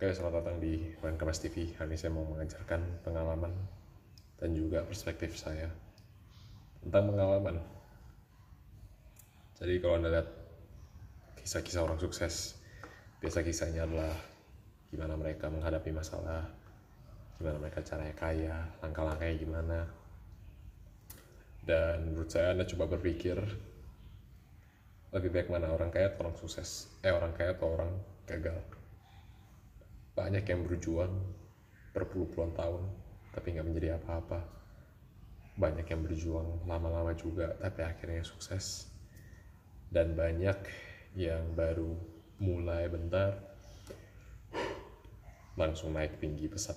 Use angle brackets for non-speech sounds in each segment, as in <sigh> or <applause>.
Oke, selamat datang di Kemas TV. Hari ini saya mau mengajarkan pengalaman dan juga perspektif saya tentang pengalaman. Jadi kalau Anda lihat kisah-kisah orang sukses, biasa kisahnya adalah gimana mereka menghadapi masalah, gimana mereka caranya kaya, langkah-langkahnya gimana. Dan menurut saya Anda coba berpikir lebih baik mana orang kaya atau orang sukses, eh orang kaya atau orang gagal banyak yang berjuang berpuluh-puluhan tahun tapi nggak menjadi apa-apa. Banyak yang berjuang lama-lama juga tapi akhirnya sukses. Dan banyak yang baru mulai bentar langsung naik tinggi pesat.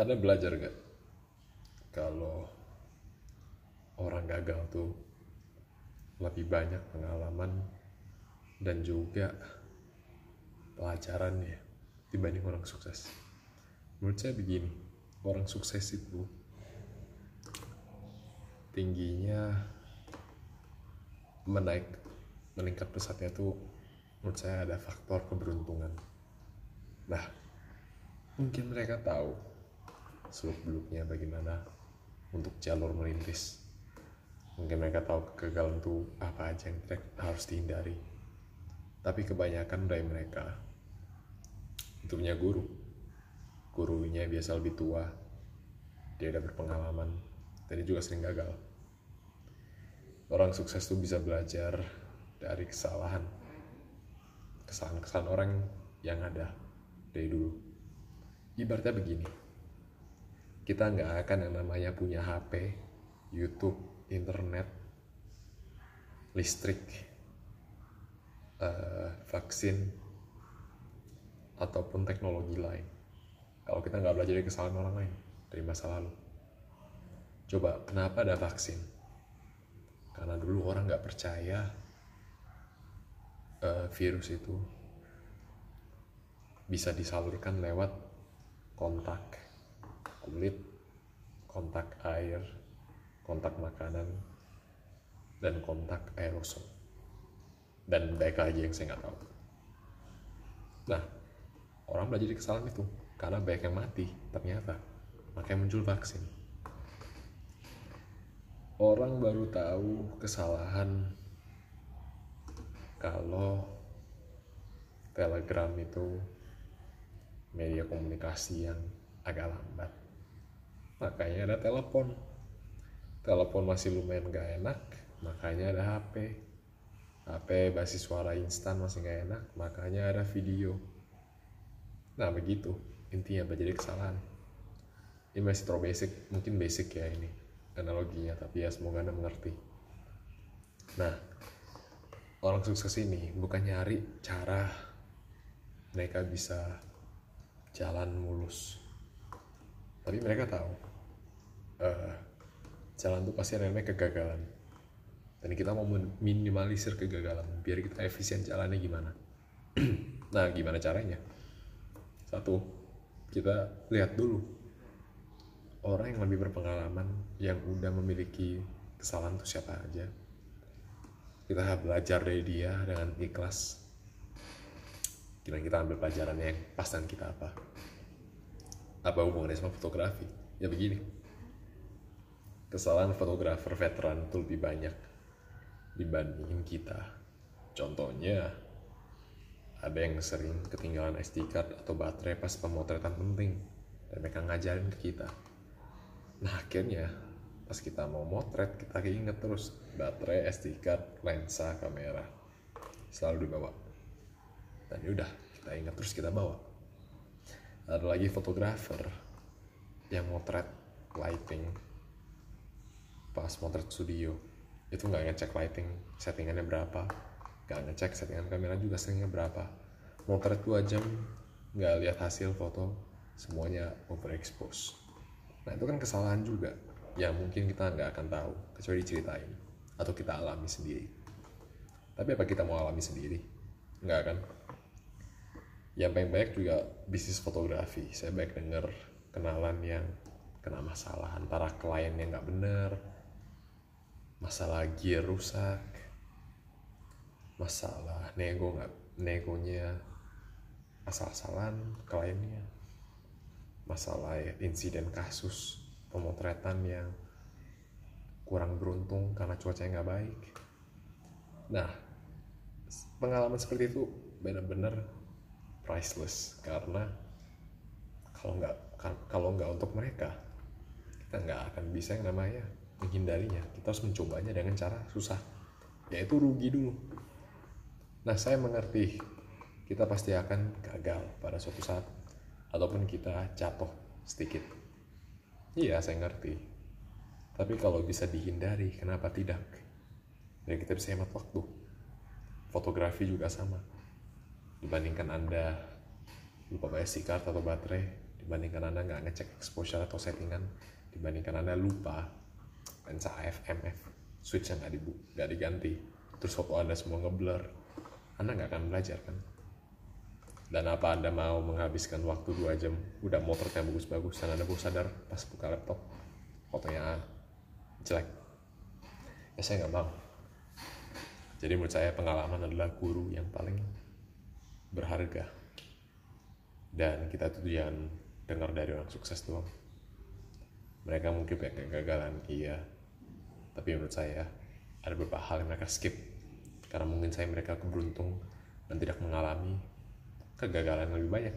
Anda belajar gak kalau orang gagal tuh lebih banyak pengalaman dan juga pelajaran ya dibanding orang sukses. Menurut saya begini orang sukses itu tingginya menaik meningkat pesatnya tuh menurut saya ada faktor keberuntungan. Nah mungkin mereka tahu seluk beluknya bagaimana untuk jalur melintis mungkin mereka tahu kegagalan itu apa aja yang harus dihindari. Tapi kebanyakan dari mereka itu punya guru. Gurunya biasa lebih tua. Dia udah berpengalaman. Dan dia juga sering gagal. Orang sukses tuh bisa belajar dari kesalahan. Kesalahan-kesalahan orang yang ada dari dulu. Ibaratnya begini. Kita nggak akan yang namanya punya HP YouTube internet listrik uh, vaksin ataupun teknologi lain. Kalau kita nggak belajar dari kesalahan orang lain dari masa lalu. Coba kenapa ada vaksin? Karena dulu orang nggak percaya uh, virus itu bisa disalurkan lewat kontak kulit kontak air kontak makanan dan kontak aerosol. Dan baik lagi yang saya nggak tahu. Nah orang belajar dari kesalahan itu karena banyak yang mati ternyata. Makanya muncul vaksin. Orang baru tahu kesalahan kalau telegram itu media komunikasi yang agak lambat. Makanya ada telepon. Telepon masih lumayan gak enak makanya ada HP HP basis suara instan masih gak enak makanya ada video Nah begitu. Intinya menjadi kesalahan. Ini masih terlalu basic, mungkin basic ya ini analoginya, tapi ya semoga anda mengerti. Nah orang sukses ini bukan nyari cara mereka bisa jalan mulus, tapi mereka tahu uh, jalan itu pasti ada kegagalan. Dan kita mau minimalisir kegagalan biar kita efisien jalannya gimana. <clears throat> Nah gimana caranya satu, kita lihat dulu orang yang lebih berpengalaman yang udah memiliki kesalahan itu siapa aja. Kita belajar dari dia dengan ikhlas. Gimana kita ambil pelajaran yang pas dan kita apa? Apa hubungannya sama fotografi? Ya begini. Kesalahan fotografer veteran itu lebih banyak dibandingin kita. Contohnya, ada yang sering ketinggalan SD card atau baterai pas pemotretan penting dan mereka ngajarin ke kita. Nah akhirnya pas kita mau motret kita inget terus baterai SD card lensa kamera selalu dibawa. Dan yaudah kita ingat terus kita bawa. Ada lagi fotografer yang motret lighting pas motret studio. Itu nggak ngecek lighting settingannya berapa gak ngecek settingan kamera juga seringnya berapa. Motret 2 jam nggak lihat hasil foto semuanya overexpose. Nah itu kan kesalahan juga. Yang mungkin kita nggak akan tahu kecuali diceritain atau kita alami sendiri. Tapi apa kita mau alami sendiri? Nggak kan? Yang paling banyak juga bisnis fotografi. Saya banyak denger kenalan yang kena masalah antara klien yang nggak bener masalah gear rusak masalah nego nggak negonya asal-asalan kliennya masalah insiden kasus pemotretan yang kurang beruntung karena cuacanya nggak baik. Nah pengalaman seperti itu benar-benar priceless karena kalau nggak kalau nggak untuk mereka kita nggak akan bisa yang namanya menghindarinya. Kita harus mencobanya dengan cara susah yaitu rugi dulu nah saya mengerti kita pasti akan gagal pada suatu saat ataupun kita jatuh sedikit. Iya saya ngerti. Tapi kalau bisa dihindari kenapa tidak? Dan kita bisa hemat waktu. Fotografi juga sama. Dibandingkan anda lupa bayar si card atau baterai dibandingkan anda nggak ngecek exposure atau settingan dibandingkan anda lupa lensa AF/MF switch yang nggak diganti. Terus foto anda semua ngeblur anda nggak akan belajar kan? Dan apa anda mau menghabiskan waktu dua jam? Udah motor yang bagus-bagus dan anda baru sadar pas buka laptop fotonya jelek. Ya saya nggak mau. Jadi menurut saya pengalaman adalah guru yang paling berharga. Dan kita tuh jangan dengar dari orang sukses doang. Mereka mungkin punya kegagalan iya. Tapi menurut saya ada beberapa hal yang mereka skip karena mungkin saya mereka keberuntung dan tidak mengalami kegagalan lebih banyak.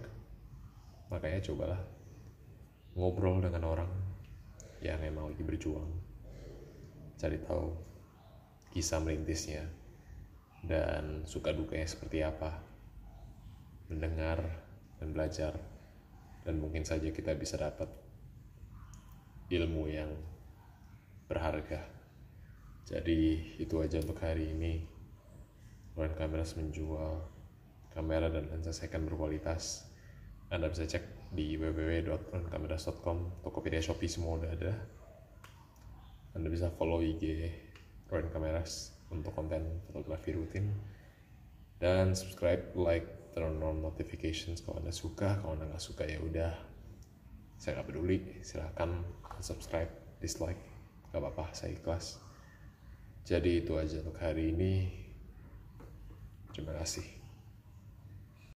Makanya cobalah ngobrol dengan orang yang emang lagi berjuang. Cari tahu kisah merintisnya dan suka dukanya seperti apa. Mendengar dan belajar. Dan mungkin saja kita bisa dapat ilmu yang berharga. Jadi itu aja untuk hari ini Ryan Kameras menjual kamera dan lensa second berkualitas. Anda bisa cek di www.ronkameras.com Tokopedia Shopee semua udah ada. Anda bisa follow IG Royan Kameras untuk konten fotografi rutin. Dan subscribe like turn on notifications kalau anda suka. Kalau anda nggak suka ya udah. Saya nggak peduli silahkan subscribe dislike. Nggak apa-apa saya ikhlas. Jadi itu aja untuk hari ini terima kasih